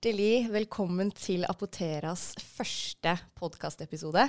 Hjertelig velkommen til Apoteras første podkastepisode.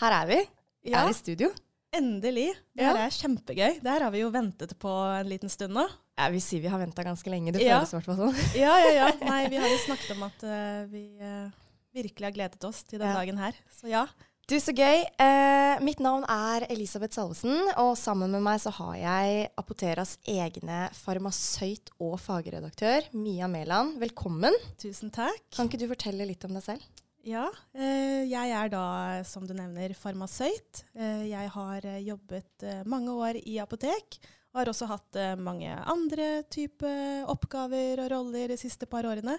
Her er vi. Vi Ja. er i studio. Endelig. Det Ja. er kjempegøy. Det her har vi jo ventet på en liten stund nå. Jeg vil si vi har venta ganske lenge. Det føles i hvert fall sånn. Ja, ja, ja. Nei, vi har jo snakket om at uh, vi uh, virkelig har gledet oss til den Ja. dagen her. Så ja. Du, så gøy. Eh, mitt navn er Elisabeth Salvesen, og sammen med meg så har jeg Apoteras egne farmasøyt og fagredaktør, Mia Mæland. Velkommen. Tusen takk. Kan ikke du fortelle litt om deg selv? Ja, eh, jeg er da, som du nevner, farmasøyt. Eh, jeg har eh, jobbet eh, mange år i apotek. Og har også hatt eh, mange andre type oppgaver og roller de siste par årene.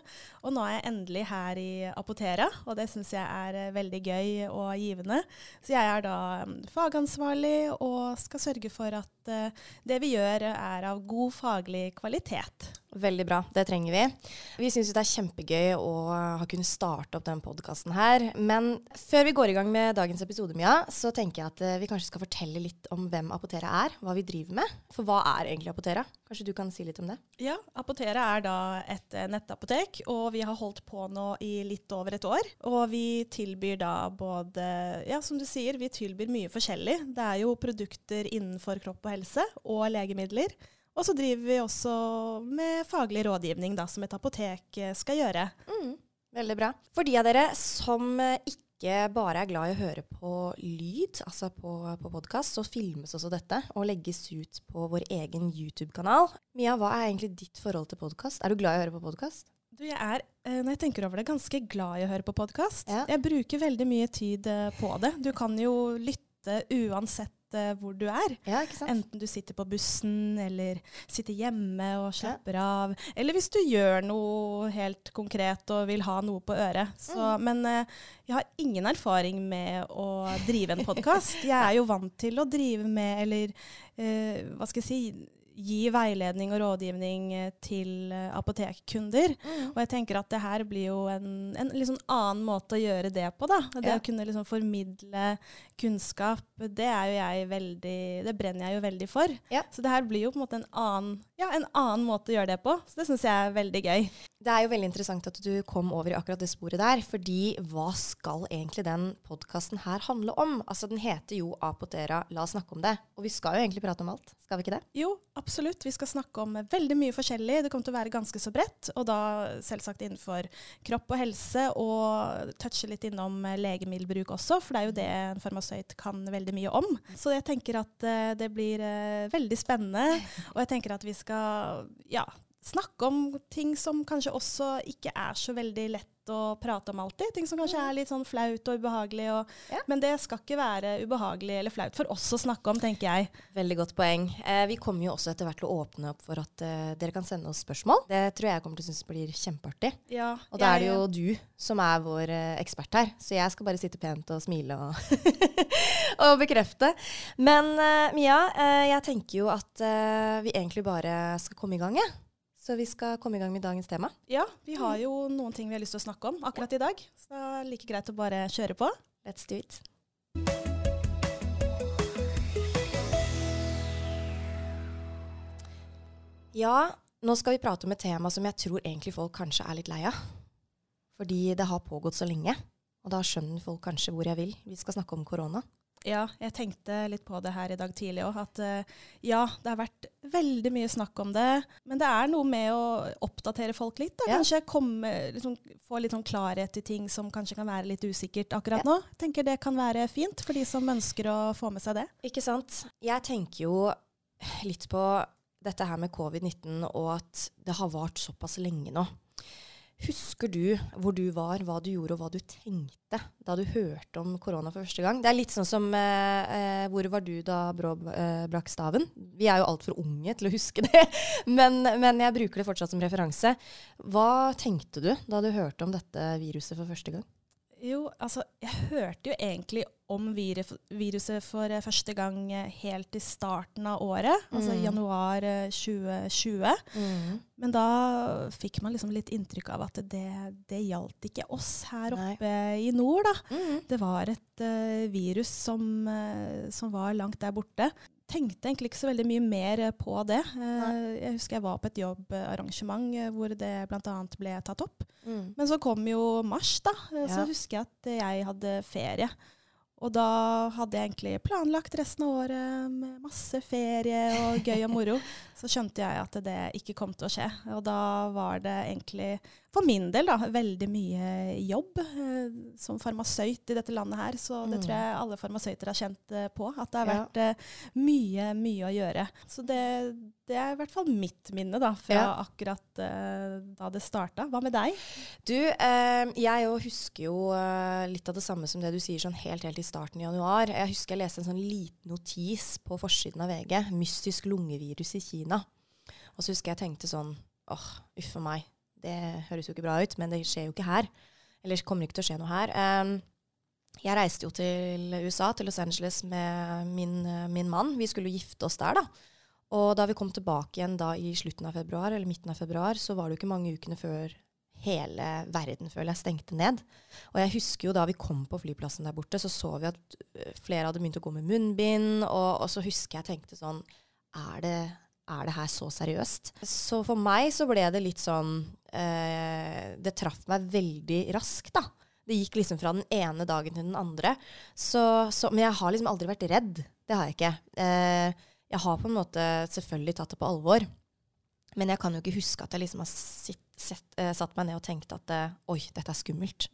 Og nå er jeg endelig her i Apotera, og det syns jeg er eh, veldig gøy og givende. Så jeg er da mm, fagansvarlig og skal sørge for at eh, det vi gjør er av god faglig kvalitet. Veldig bra, det trenger vi. Vi syns det er kjempegøy å ha kunnet starte opp den podkasten her. Men før vi går i gang med dagens episode, Mia, så tenker jeg at eh, vi kanskje skal fortelle litt om hvem Apotera er, hva vi driver med. For hva er egentlig Apotera? Kanskje du kan si litt om det? Ja, Apotera er da et eh, nettapotek, og vi har holdt på nå i litt over et år. Og vi tilbyr da både, ja som du sier, vi tilbyr mye forskjellig. Det er jo produkter innenfor kropp og helse, og legemidler. Og så driver vi også med faglig rådgivning, da, som et apotek eh, skal gjøre. Veldig bra. For de av dere som eh, ikke bare er glad i å høre på lyd, altså på, på podkast, så filmes også dette og legges ut på vår egen YouTube-kanal. Mia, hva er egentlig ditt forhold til podkast? Er du glad i å høre på podkast? Du, jeg er, eh, når jeg tenker over det, ganske glad i å høre på podkast. Ja. Jeg bruker veldig mye tid på det. Du kan jo lytte uansett eh, hvor du er. Ja? Enten du sitter på bussen, eller sitter hjemme og slapper av. Eller hvis du gjør noe helt konkret og vil ha noe på øret. Så, Men eh, jeg har ingen erfaring med å drive en podkast. Jeg er jo vant til å drive med, eller eh, hva skal jeg si Gi veiledning og rådgivning eh, til eh, apotekkunder. Mm. Og jeg tenker at det her blir jo en, en sånn annen måte å gjøre det på. da. Det Ja. å kunne liksom formidle kunnskap, det er jo jeg veldig, det brenner jeg jo veldig for. Ja. Så det her blir jo på en måte en annen, ja, en annen måte å gjøre det på. Så det syns jeg er veldig gøy. Det er jo veldig interessant at du kom over i akkurat det sporet der, fordi hva skal egentlig den podkasten her handle om? Altså, den heter jo Apotera, la oss snakke om det. Og vi skal jo egentlig prate om alt, skal vi ikke det? Jo, absolutt. Vi skal snakke om veldig mye forskjellig. Det kommer til å være ganske så bredt. Og da selvsagt innenfor kropp og helse, og touche litt innom legemiddelbruk også, for det er jo det en farmasøyt kan veldig mye om. Så jeg tenker at eh, det blir eh, veldig spennende, og jeg tenker at vi skal ja, snakke om ting som kanskje også ikke er så veldig lett å prate om alltid. Ting som kanskje er litt sånn flaut og ubehagelig. Og, Ja. Men det skal ikke være ubehagelig eller flaut for oss å snakke om, tenker jeg. Veldig godt poeng. Eh, vi kommer jo også etter hvert til å åpne opp for at eh, dere kan sende oss spørsmål. Det tror jeg kommer til å synes blir kjempeartig. Ja, Og da er det jo du som er vår eh, ekspert her, så jeg skal bare sitte pent og smile og, og bekrefte. Men eh, Mia, eh, jeg tenker jo at eh, vi egentlig bare skal komme i gang, jeg. Så vi skal komme i gang med dagens tema. Ja, vi har jo noen ting vi har lyst til å snakke om akkurat i dag. Så det er like greit å bare kjøre på. Let's do it. Ja, nå skal vi prate om et tema som jeg tror egentlig folk kanskje er litt lei av. Fordi det har pågått så lenge. Og da skjønner folk kanskje hvor jeg vil. Vi skal snakke om korona. Ja, jeg tenkte litt på det her i dag tidlig òg. At eh, ja, det har vært veldig mye snakk om det. Men det er noe med å oppdatere folk litt. Da. Kanskje komme, liksom, få litt sånn klarhet i ting som kanskje kan være litt usikkert akkurat Ja. nå. Tenker det kan være fint for de som ønsker å få med seg det. Ikke sant? Jeg tenker jo litt på dette her med covid-19 og at det har vart såpass lenge nå. Husker du hvor du var, hva du gjorde og hva du tenkte da du hørte om korona for første gang? Det er litt sånn som eh, eh, Hvor var du da Brå eh, brakk staven? Vi er jo altfor unge til å huske det, men, men jeg bruker det fortsatt som referanse. Hva tenkte du da du hørte om dette viruset for første gang? Jo, altså, jeg hørte jo egentlig om viruset for eh, første gang eh, helt i starten av året, altså Mm. januar eh, 2020. Men da fikk man liksom litt inntrykk av at det, det gjaldt ikke oss her Nei. oppe i nord, da. Mm. Det var et uh, virus som, uh, som var langt der borte. Tenkte egentlig ikke så veldig mye mer eh, på det. Eh, jeg husker jeg var på et jobbarrangement eh, hvor det bl.a. ble tatt opp. Mm. Men så kom jo mars, da. Så Ja. Husker jeg at jeg hadde ferie. Og da hadde jeg egentlig planlagt resten av året med masse ferie og gøy og moro. Så skjønte jeg at det ikke kom til å skje. Og da var det egentlig, for min del, da, veldig mye jobb eh, som farmasøyt i dette landet her. Så det Mm. tror jeg alle farmasøyter har kjent eh, på. At det har Ja. vært eh, mye, mye å gjøre. Så det, det er i hvert fall mitt minne da, fra Ja. akkurat da det starta. Hva med deg? Du, eh, jeg husker jo litt av det samme som det du sier sånn helt, helt i starten i januar. Jeg husker jeg leste en sånn liten notis på forsiden av VG. 'Mystisk lungevirus i Kina'. Og så husker jeg tenkte sånn åh, uff a meg. Det høres jo ikke bra ut, men det skjer jo ikke her. Eller kommer ikke til å skje noe her. Um, jeg reiste jo til USA, til Los Angeles, med min, min mann. Vi skulle gifte oss der, da. Og da vi kom tilbake igjen da i slutten av februar, eller midten av februar, så var det jo ikke mange ukene før hele verden føler jeg stengte ned. Og jeg husker jo da vi kom på flyplassen der borte, så så vi at øh, flere hadde begynt å gå med munnbind. Og, og så husker jeg tenkte sånn er det, er det her så seriøst? Så for meg så ble det litt sånn eh, Det traff meg veldig raskt, da. Det gikk liksom fra den ene dagen til den andre. Så, så, men jeg har liksom aldri vært redd. Det har jeg ikke. Eh, jeg har på en måte selvfølgelig tatt det på alvor. Men jeg kan jo ikke huske at jeg liksom har sitt, sett, eh, satt meg ned og tenkt at eh, oi, dette er skummelt.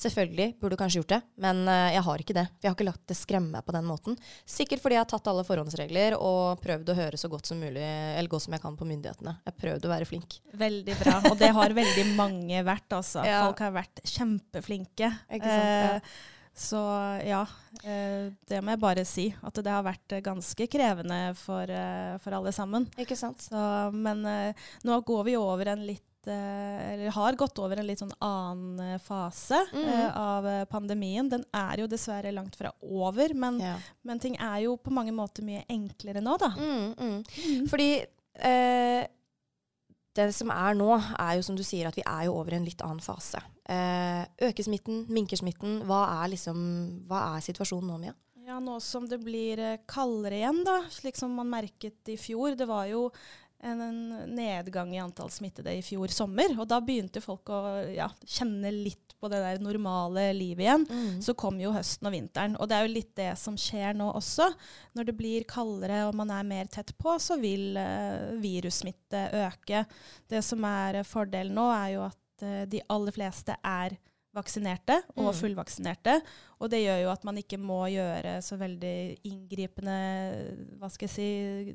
Selvfølgelig burde du kanskje gjort det, men eh, jeg har ikke det. For jeg har ikke latt det skremme meg på den måten. Sikkert fordi jeg har tatt alle forhåndsregler og prøvd å høre så godt som mulig, eller godt som jeg kan på myndighetene. Jeg prøvde å være flink. Veldig bra. Og det har veldig mange vært, altså. Ja. Folk har vært kjempeflinke. Ikke sant, ja. Eh, så ja, eh, det må jeg bare si. At det har vært ganske krevende for, for alle sammen. Ikke sant? Så, men nå går vi over en litt eller har gått over en litt sånn annen eh, fase mm. uh, av eh, pandemien. Den er jo dessverre langt fra over, men, Ja. men ting er jo på mange måter mye enklere nå, da. Mm, mm. Mm. Fordi uh, det som er nå, er jo som du sier, at vi er jo over i en litt annen fase. Uh, øker smitten, minker smitten. Hva er, liksom, hva er situasjonen nå, Mia? Ja, nå som det blir eh, kaldere igjen, da, slik som man merket i fjor. Det var jo en, nedgang i antall smittede i fjor sommer, og da begynte folk å ja, kjenne litt på det der normale livet igjen. Så kom jo høsten og vinteren, og det er jo litt det som skjer nå også. Når det blir kaldere og man er mer tett på, så vil uh, virussmitte øke. Det som er eh, fordelen nå, er jo at uh, de aller fleste er vaksinerte og Mm. fullvaksinerte. Og det gjør jo at man ikke må gjøre så veldig inngripende hva skal jeg si,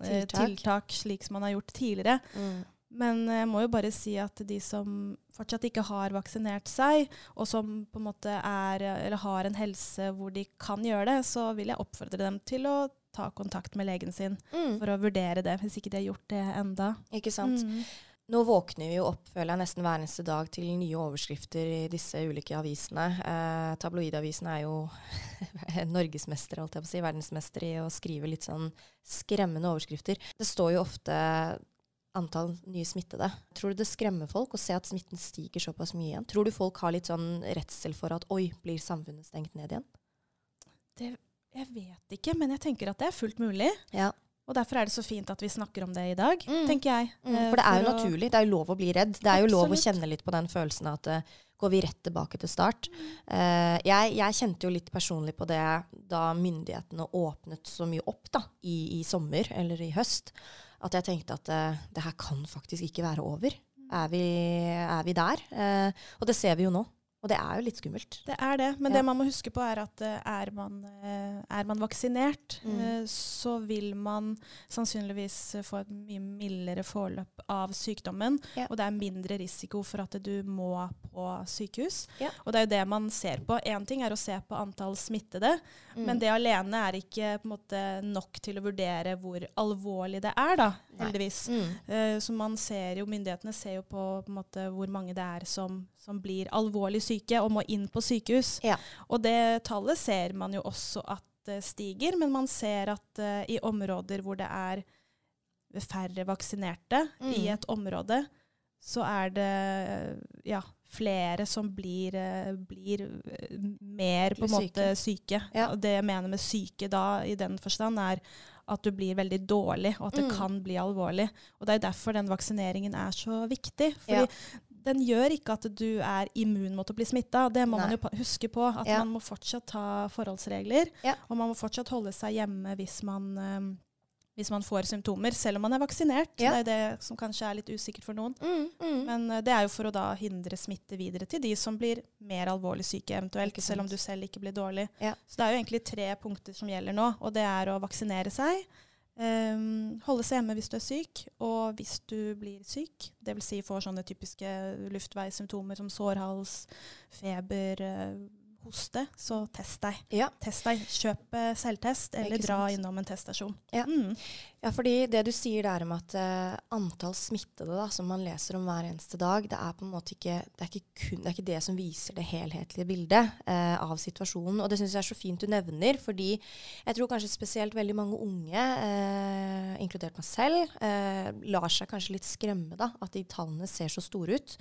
Tiltak. tiltak slik som man har gjort tidligere. Mm. Men jeg må jo bare si at de som fortsatt ikke har vaksinert seg, og som på en måte er, eller har en helse hvor de kan gjøre det, så vil jeg oppfordre dem til å ta kontakt med legen sin Mm. for å vurdere det, hvis ikke de har gjort det enda. Ikke sant? Mm. Nå våkner vi jo opp føler jeg, nesten hver eneste dag til nye overskrifter i disse ulike avisene. Eh, tabloidavisene er jo norgesmestere, holdt jeg på å si, verdensmestere i å skrive litt sånn skremmende overskrifter. Det står jo ofte antall nye smittede. Tror du det skremmer folk å se at smitten stiger såpass mye igjen? Tror du folk har litt sånn redsel for at oi, blir samfunnet stengt ned igjen? Jeg vet ikke, men jeg tenker at det er fullt mulig. Ja. Og derfor er det så fint at vi snakker om det i dag, Mm. tenker jeg. Mm, Eh, for det er jo naturlig. Det er jo lov å bli redd. Det er jo lov å kjenne litt på den følelsen at uh, går vi rett tilbake til start? Uh, jeg, jeg kjente jo litt personlig på det da myndighetene åpnet så mye opp da, i, i sommer eller i høst, at jeg tenkte at uh, det her kan faktisk ikke være over. Er vi, er vi der? Og det ser vi jo nå. Og det er jo litt skummelt. Det er det, men Ja. det man må huske på er at eh, er man, eh, er man vaksinert, Mm. eh, så vil man sannsynligvis få et mye mildere forløp av sykdommen, Ja. og det er mindre risiko for at du må på sykehus. Ja. Og det er jo det man ser på. Én ting er å se på antall smittede, Mm. men det alene er ikke måte nok til å vurdere hvor alvorlig det er, da, heldigvis. Mm. Så man ser jo, Myndighetene ser jo på, på måte, hvor mange det er som, som blir alvorlig syke og må inn på sykehus. Ja. Og det tallet ser man jo også at det stiger, men man ser at uh, i områder hvor det er færre vaksinerte i Mm. et område, så er det ja, flere som blir, eh, blir mer på en måte syke. Ja. Det jeg mener med syke da, i den forstand, er at du blir veldig dårlig, og at det Mm. kan bli alvorlig. Og Det er derfor den vaksineringen er så viktig. Fordi Ja. Den gjør ikke at du er immun mot å bli smitta. Det må Nei. man jo huske på. At Ja. man må fortsatt ta forholdsregler. Ja. Og man må fortsatt holde seg hjemme hvis man, eh, hvis man får symptomer, selv om man er vaksinert. Ja. Det er det som kanskje er litt usikkert for noen. Mm, mm. Men uh, det er jo for å da hindre smitte videre til de som blir mer alvorlig syke eventuelt, selv om du selv ikke blir dårlig. Så det er jo egentlig tre punkter som gjelder nå, og det er å vaksinere seg, ehm, holde seg hjemme hvis du er syk, og hvis du blir syk, dvs. Si får sånne typiske luftveissymptomer som sårhals, feber, eh, hoste, så test deg. ja. Test deg. Kjøp eh, selvtest, eller dra sant. innom en teststasjon. Ja. Mm. Ja, fordi det du sier der om at uh, antall smittede da, som man leser om hver eneste dag, det er på en måte ikke det ikke, kun, det, er ikke det som viser det helhetlige bildet uh, av situasjonen. Og det syns jeg er så fint du nevner, fordi jeg tror kanskje spesielt veldig mange unge, uh, inkludert meg selv, lar seg kanskje litt skremme da, at de tallene ser så store ut.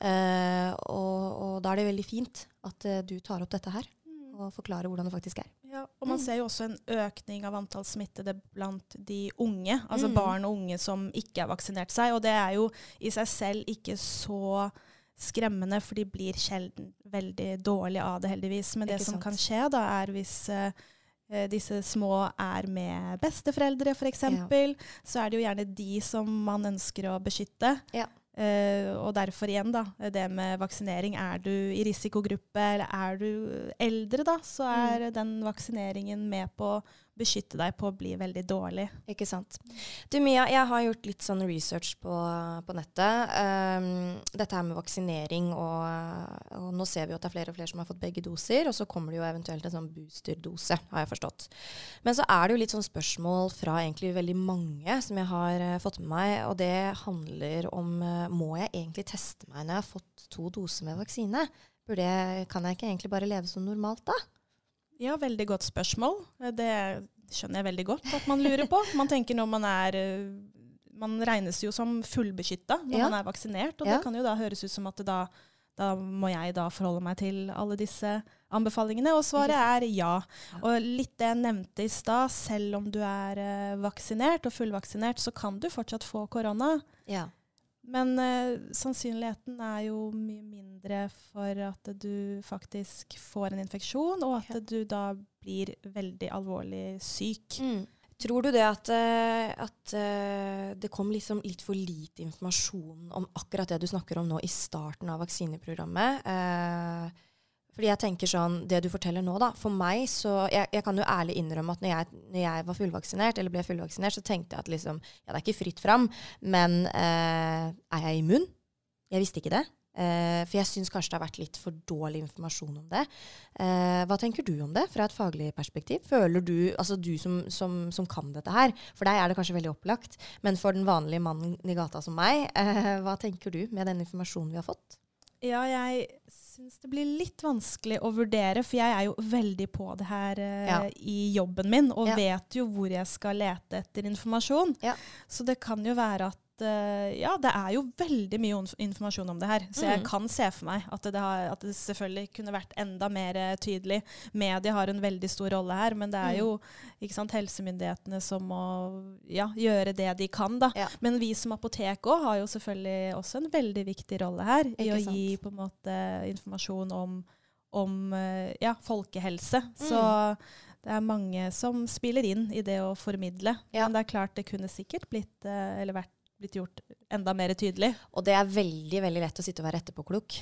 Og, og da er det veldig fint at eh, du tar opp dette her og forklarer hvordan det faktisk er. Ja, og man Mm. ser jo også en økning av antall smittede blant de unge, altså Mm. barn og unge som ikke har vaksinert seg. Og det er jo i seg selv ikke så skremmende, for de blir sjelden veldig dårlige av det, heldigvis. Men det som sant. kan skje, da, er hvis eh, disse små er med besteforeldre, f.eks., så er det jo gjerne de som man ønsker å beskytte. Ja. Eh, og derfor igjen, da, det med vaksinering. Er du i risikogruppe, eller er du eldre, da, så er den vaksineringen med på beskytte deg på å bli veldig dårlig. Ikke sant. Du Mia, jeg har gjort litt sånn research på, på nettet. Um, dette her med vaksinering, og, og nå ser vi jo at det er flere og flere som har fått begge doser. Og så kommer det jo eventuelt en sånn boosterdose, har jeg forstått. Men så er det jo litt sånn spørsmål fra egentlig veldig mange som jeg har uh, fått med meg. Og det handler om uh, må jeg egentlig teste meg når jeg har fått to doser med vaksine? Burde jeg, kan jeg ikke egentlig bare leve som normalt da? Ja, veldig godt spørsmål. Eh, Det skjønner jeg veldig godt at man lurer på. Man tenker når man er eh, Man regnes jo som fullbeskytta når Ja. man er vaksinert, og Ja. det kan jo da høres ut som at det da, da må jeg da forholde meg til alle disse anbefalingene. Og svaret er ja. Og litt det jeg nevnte i stad, selv om du er eh, vaksinert og fullvaksinert, så kan du fortsatt få korona. Ja. Men eh, sannsynligheten er jo mye mindre for at du faktisk får en infeksjon, og at Ja. du da blir veldig alvorlig syk. Mm. Tror du det at, eh, at eh, det kom liksom litt for lite informasjon om akkurat det du snakker om nå i starten av vaksineprogrammet? Eh, fordi jeg tenker sånn, Det du forteller nå, da. For meg så Jeg, jeg kan jo ærlig innrømme at når jeg, når jeg var fullvaksinert, eller ble fullvaksinert, så tenkte jeg at liksom Ja, det er ikke fritt fram, men eh, er jeg immun? Jeg visste ikke det. Eh, for jeg syns kanskje det har vært litt for dårlig informasjon om det. Eh, hva tenker du om det fra et faglig perspektiv? Føler du, altså du som, som, som kan dette her, for deg er det kanskje veldig opplagt, men for den vanlige mannen i gata som meg, eh, hva tenker du med den informasjonen vi har fått? Ja, jeg syns det blir litt vanskelig å vurdere, for jeg er jo veldig på det her eh, Ja. i jobben min, og Ja. vet jo hvor jeg skal lete etter informasjon. Ja. Så det kan jo være at eh, Ja, det er jo veldig mye informasjon om det her. Så jeg Mm. kan se for meg at det, har, at det selvfølgelig kunne vært enda mer eh, tydelig. Media har en veldig stor rolle her, men det er Mm. jo sant, helsemyndighetene som må ja, gjøre det de kan. da. Ja. Men vi som apotek òg har jo selvfølgelig også en veldig viktig rolle her i å gi på en måte informasjon om, om eh, ja, folkehelse. Mm. Så det er mange som spiller inn i det å formidle. Ja. Men det er klart det kunne sikkert blitt, eller vært, blitt gjort enda mer tydelig. Og det er veldig veldig lett å sitte og være etterpåklok.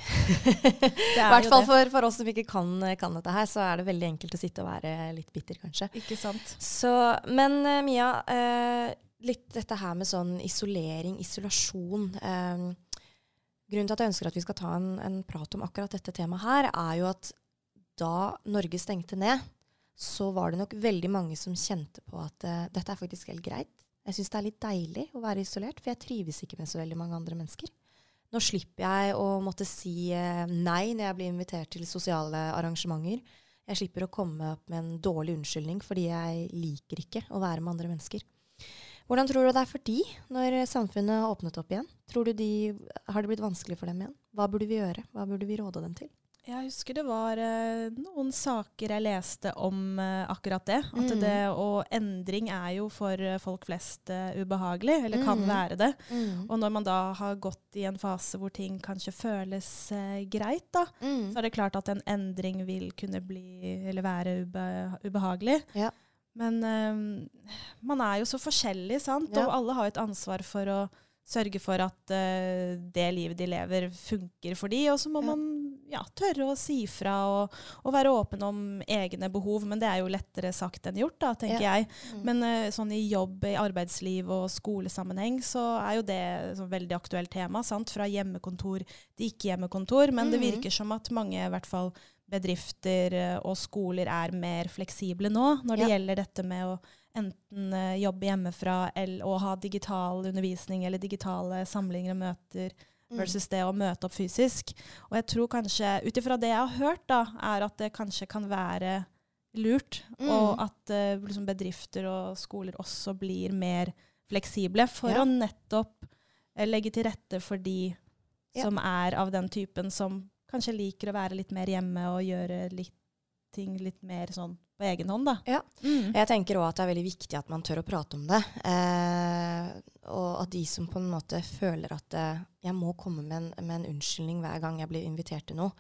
I er hvert fall for, for oss som ikke kan, kan dette her, så er det veldig enkelt å sitte og være litt bitter, kanskje. Ikke sant? Så, men eh, Mia, eh, litt dette her med sånn isolering, isolasjon. Eh, grunnen til at jeg ønsker at vi skal ta en, en prat om akkurat dette temaet her, er jo at da Norge stengte ned, så var det nok veldig mange som kjente på at uh, dette er faktisk helt greit. Jeg syns det er litt deilig å være isolert, for jeg trives ikke med så veldig mange andre mennesker. Nå slipper jeg å måtte si eh, nei når jeg blir invitert til sosiale arrangementer. Jeg slipper å komme opp med en dårlig unnskyldning fordi jeg liker ikke å være med andre mennesker. Hvordan tror du det er for de når samfunnet har åpnet opp igjen? Tror du de, Har det blitt vanskelig for dem igjen? Hva burde vi gjøre? Hva burde vi råde dem til? Jeg husker det var eh, noen saker jeg leste om eh, akkurat det. At Mm. det og endring er jo for eh, folk flest eh, ubehagelig, eller kan Mm. være det. Og når man da har gått i en fase hvor ting kanskje føles eh, greit, da, Mm. så er det klart at en endring vil kunne bli, eller være ube, ubehagelig. Ja. Men eh, man er jo så forskjellig, sant? Ja. Og alle har et ansvar for å sørge for at uh, det livet de lever, funker for de, og så må Ja. man ja, tørre å si fra og, og være åpen om egne behov. Men det er jo lettere sagt enn gjort, da, tenker jeg. Mm. Men uh, sånn i jobb, i arbeidsliv og skolesammenheng, så er jo det et sånn veldig aktuelt tema. Sant? Fra hjemmekontor til ikke-hjemmekontor. Men det Mhm. virker som at mange, i hvert fall bedrifter eh, og skoler, er mer fleksible nå når det Ja. gjelder dette med å enten eh, jobbe hjemmefra eller, og ha digital undervisning eller digitale samlinger og møter Mm. Versus det å møte opp fysisk. Og jeg tror kanskje, ut ifra det jeg har hørt, da, er at det kanskje kan være lurt. Mm. Og at uh, liksom bedrifter og skoler også blir mer fleksible for Ja. å nettopp uh, legge til rette for de Ja. som er av den typen som kanskje liker å være litt mer hjemme og gjøre litt ting litt mer sånn på egen hånd, da. Ja. Mm. Jeg tenker òg at det er veldig viktig at man tør å prate om det. Eh, og at de som på en måte føler at eh, jeg må komme med en, med en unnskyldning hver gang jeg blir invitert til noe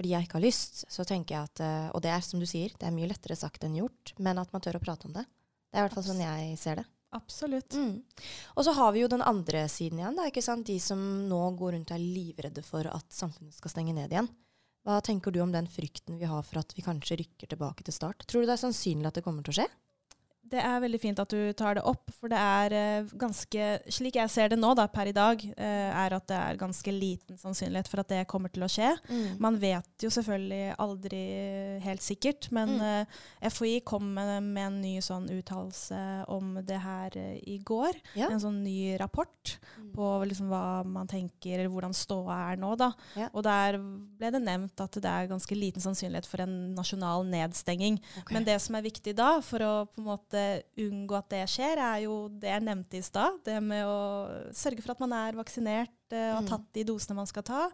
fordi jeg ikke har lyst, så tenker jeg at eh, Og det er som du sier, det er mye lettere sagt enn gjort, men at man tør å prate om det. Det er i hvert fall sånn jeg ser det. Absolutt. Mm. Og så har vi jo den andre siden igjen. Da? De som nå går rundt og er livredde for at samfunnet skal stenge ned igjen. Hva tenker du om den frykten vi har for at vi kanskje rykker tilbake til start? Tror du det er sannsynlig at det kommer til å skje? Det er veldig fint at du tar det opp, for det er eh, ganske Slik jeg ser det nå, da, per i dag, eh, er at det er ganske liten sannsynlighet for at det kommer til å skje. Man vet jo selvfølgelig aldri helt sikkert, men Mm. eh, FHI kom med, med en ny sånn uttalelse om det her i går. Ja. En sånn ny rapport Mm. på liksom hva man tenker, eller hvordan ståa er nå. Da. Ja. Og der ble det nevnt at det er ganske liten sannsynlighet for en nasjonal nedstenging. Okay. Men det som er viktig da, for å på en måte unngå at det skjer, er jo det jeg nevnte i stad. Det med å sørge for at man er vaksinert eh, og har Mm. tatt de dosene man skal ta.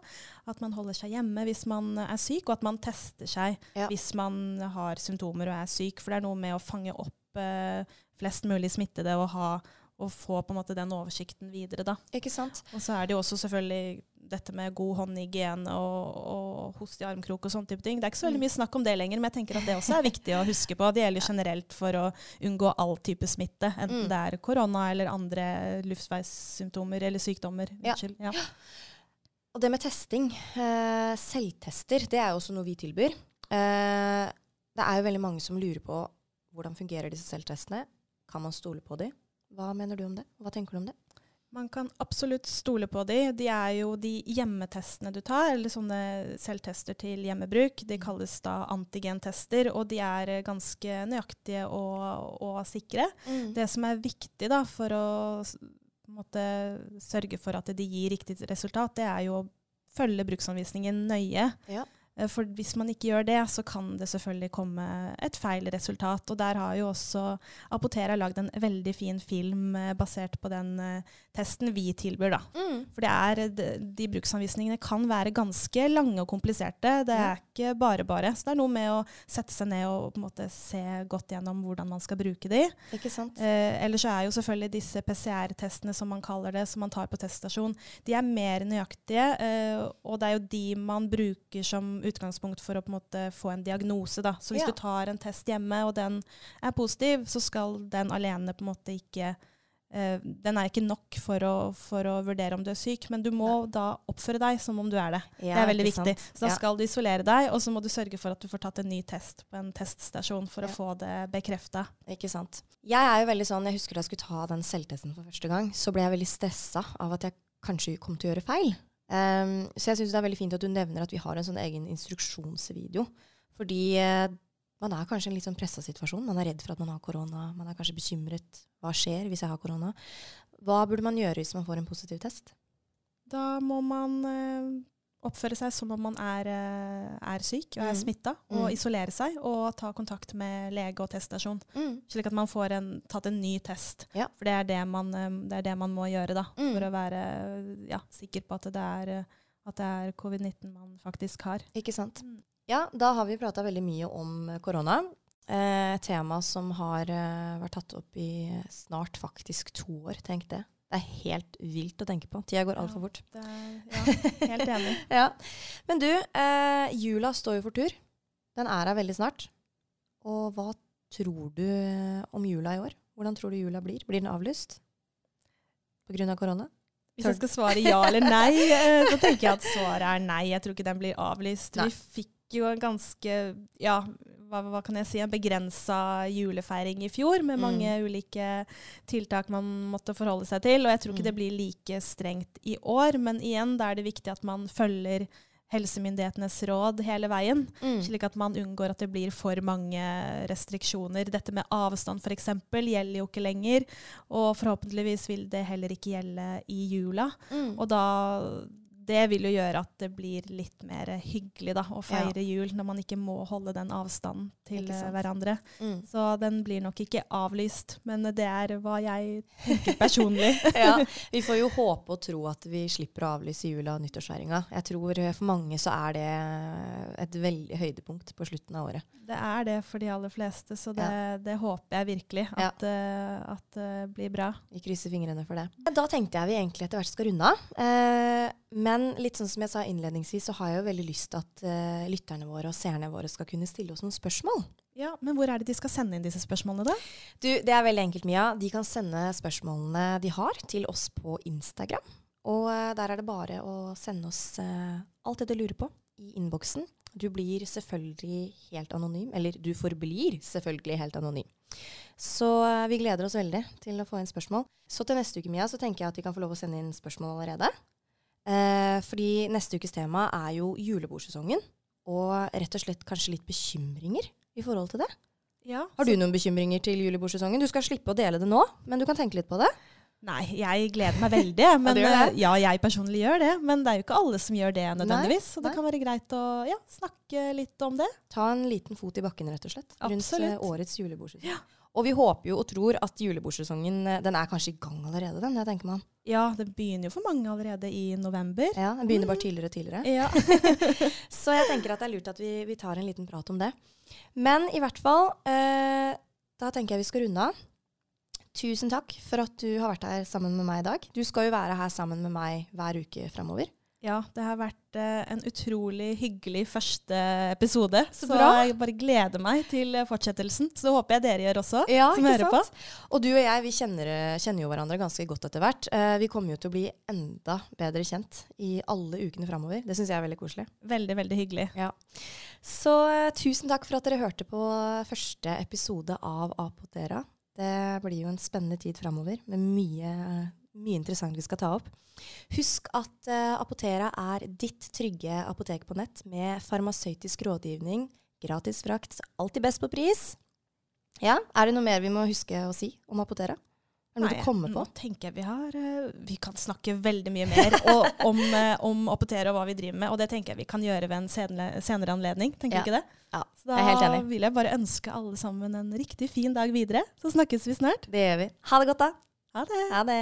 At man holder seg hjemme hvis man er syk, og at man tester seg Ja. hvis man har symptomer og er syk. For det er noe med å fange opp eh, flest mulig smittede og, ha, og få på en måte den oversikten videre, da. Ikke sant? Og så er det jo også selvfølgelig dette med god håndhygiene og, og host i armkrok og sånne type ting. Det er ikke så veldig Mm. mye snakk om det lenger, men jeg tenker at det også er viktig å huske på. Det gjelder generelt for å unngå all type smitte, enten Mm. det er korona eller andre luftveissymptomer eller sykdommer. Ja. Ja. Og det med testing, eh, selvtester, det er jo også noe vi tilbyr. Eh, det er jo veldig mange som lurer på hvordan fungerer disse selvtestene. Kan man stole på dem? Hva mener du om det? Hva tenker du om det? Man kan absolutt stole på de. De er jo de hjemmetestene du tar, eller sånne selvtester til hjemmebruk. De kalles da antigentester, og de er eh, ganske nøyaktige og, og sikre. Det som er viktig da, for å måte, sørge for at de gir riktig resultat, det er jo å følge bruksanvisningen nøye. Ja. Eh, For hvis man ikke gjør det, så kan det selvfølgelig komme et feil resultat. Og der har jo også Apotera lagd en veldig fin film eh, basert på den eh, testen vi tilbyr, da. Mm. For det er, de, bruksanvisningene kan være ganske lange og kompliserte. Det er ikke bare bare. Så det er noe med å sette seg ned og måte se godt gjennom hvordan man skal bruke de. Ikke sant? Eh, ellers så er jo selvfølgelig disse PCR-testene, som man kaller det, som man tar på teststasjon, de er mer nøyaktige. Eh, og det er jo de man bruker som utgangspunkt for å på en måte få en diagnose. Da. Så hvis Ja. du tar en test hjemme, og den er positiv, så skal den alene på en måte ikke uh, den er ikke nok for å, for å vurdere om du er syk, men du må da oppføre deg som om du er det. det er veldig viktig. Så da Ja. skal du isolere deg, og så må du sørge for at du får tatt en ny test på en teststasjon for Ja. å få det bekrefta. Ikke sant. Jeg er jo veldig sånn, jeg husker da jeg skulle ta den selvtesten for første gang, så ble jeg veldig stressa av at jeg kanskje kom til å gjøre feil. Ehm, så jeg syns det er veldig fint at du nevner at vi har en sånn egen instruksjonsvideo. Fordi uh, man er kanskje i en litt sånn pressa situasjon. Man er redd for at man har korona. Man er kanskje bekymret. Hva skjer hvis jeg har korona? Hva burde man gjøre hvis man får en positiv test? Da må man eh, oppføre seg som om man er, eh, er syk og er Mm. smitta, og Mm. isolere seg og ta kontakt med lege og teststasjon. Mm. Slik at man får en, tatt en ny test. Ja. For det er det man, eh, det er det man må gjøre da, Mm. for å være ja, sikker på at det er, er covid-19 man faktisk har. Ikke sant. Mm. Ja, da har vi prata veldig mye om eh, korona. Eh, Et tema som har vært tatt opp i snart faktisk to år, tenk det. Det er helt vilt å tenke på. Tida går Ja. altfor fort. Er, ja, helt enig. Ja. Men du, eh, jula står jo for tur. Den er her veldig snart. Og hva tror du om jula i år? Hvordan tror du jula blir? Blir den avlyst? På grunn av korona? Hvis jeg skal svare ja eller nei, eh, så tenker jeg at svaret er nei. Jeg tror ikke den blir avlyst. Nei. Vi fikk jo en ganske, ja, hva, hva kan jeg si, en begrensa julefeiring i fjor, med Mm. mange ulike tiltak man måtte forholde seg til. Og jeg tror ikke Mm. det blir like strengt i år, men igjen, da er det viktig at man følger helsemyndighetenes råd hele veien, Mm. slik at man unngår at det blir for mange restriksjoner. Dette med avstand f.eks. gjelder jo ikke lenger, og forhåpentligvis vil det heller ikke gjelde i jula. Mm. Og da det vil jo gjøre at det blir litt mer hyggelig da, å feire jul, når man ikke må holde den avstanden til eh, hverandre. Mm. Så den blir nok ikke avlyst, men det er hva jeg tenker personlig. ja, vi får jo håpe og tro at vi slipper å avlyse jula og nyttårsfeiringa. Jeg tror eh, for mange så er det et veldig høydepunkt på slutten av året. Det er det for de aller fleste, så det, det håper jeg virkelig Ja. at, eh, at det blir bra. Vi krysser fingrene for det. Da tenkte jeg vi egentlig etter hvert skal runde av. Eh, men litt sånn som jeg sa innledningsvis, så har jeg jo veldig lyst til at uh, lytterne våre og seerne våre skal kunne stille oss noen spørsmål. Ja, Men hvor er det de skal sende inn disse spørsmålene, da? Du, det er veldig enkelt, Mia. De kan sende spørsmålene de har, til oss på Instagram. Og uh, der er det bare å sende oss uh, alt det du lurer på i innboksen. Du blir selvfølgelig helt anonym, eller du forblir selvfølgelig helt anonym. Så vi gleder oss veldig til å få inn spørsmål. Så til neste uke, Mia, så tenker jeg at vi kan få lov å sende inn spørsmål allerede. Eh, fordi neste ukes tema er jo julebordsesongen. Og rett og slett kanskje litt bekymringer i forhold til det. Ja, Har du noen bekymringer til julebordsesongen? Du skal slippe å dele det nå, men du kan tenke litt på det. Nei, jeg gleder meg veldig. Men, det? eh, ja, jeg personlig gjør det. Men det er jo ikke alle som gjør det nødvendigvis. Så det nei. kan være greit å ja, snakke litt om det. Ta en liten fot i bakken, rett og slett, rundt Absolutt. eh, årets julebordsesong. Og vi håper jo og tror at julebordsesongen eh, den er kanskje i gang allerede, den. Jeg tenker man. Ja, det begynner jo for mange allerede i november. Ja, Den begynner bare Mm. tidligere og tidligere. Ja. Så jeg tenker at det er lurt at vi, vi tar en liten prat om det. Men i hvert fall, eh, da tenker jeg vi skal runde av. Tusen takk for at du har vært her sammen med meg i dag. Du skal jo være her sammen med meg hver uke framover. Ja, det har vært eh, en utrolig hyggelig første episode. Så Så, bra. jeg bare gleder meg til eh, fortsettelsen. Så det håper jeg dere gjør også, Ja, som hører hører på. Og du og jeg vi kjenner, kjenner jo hverandre ganske godt etter hvert. Eh, vi kommer jo til å bli enda bedre kjent i alle ukene framover. Det syns jeg er veldig koselig. Veldig, veldig hyggelig. Så eh, tusen takk for at dere hørte på første episode av Apotera. Det blir jo en spennende tid framover med mye, mye interessant vi skal ta opp. Husk at uh, Apotera er ditt trygge apotek på nett med farmasøytisk rådgivning, gratis frakt, alltid best på pris. Ja, Er det noe mer vi må huske å si om Apotera? Er det noe Nei, du kommer på? Nå tenker jeg vi har uh, Vi kan snakke veldig mye mer og, om, uh, om Apotera og hva vi driver med, og det tenker jeg vi kan gjøre ved en senere, senere anledning. Tenker Ja. du ikke det? Ja, Så da jeg er helt enig. vil jeg bare ønske alle sammen en riktig fin dag videre. Så snakkes vi snart. Det gjør vi. Ha det godt, da. Ha det. Ha det.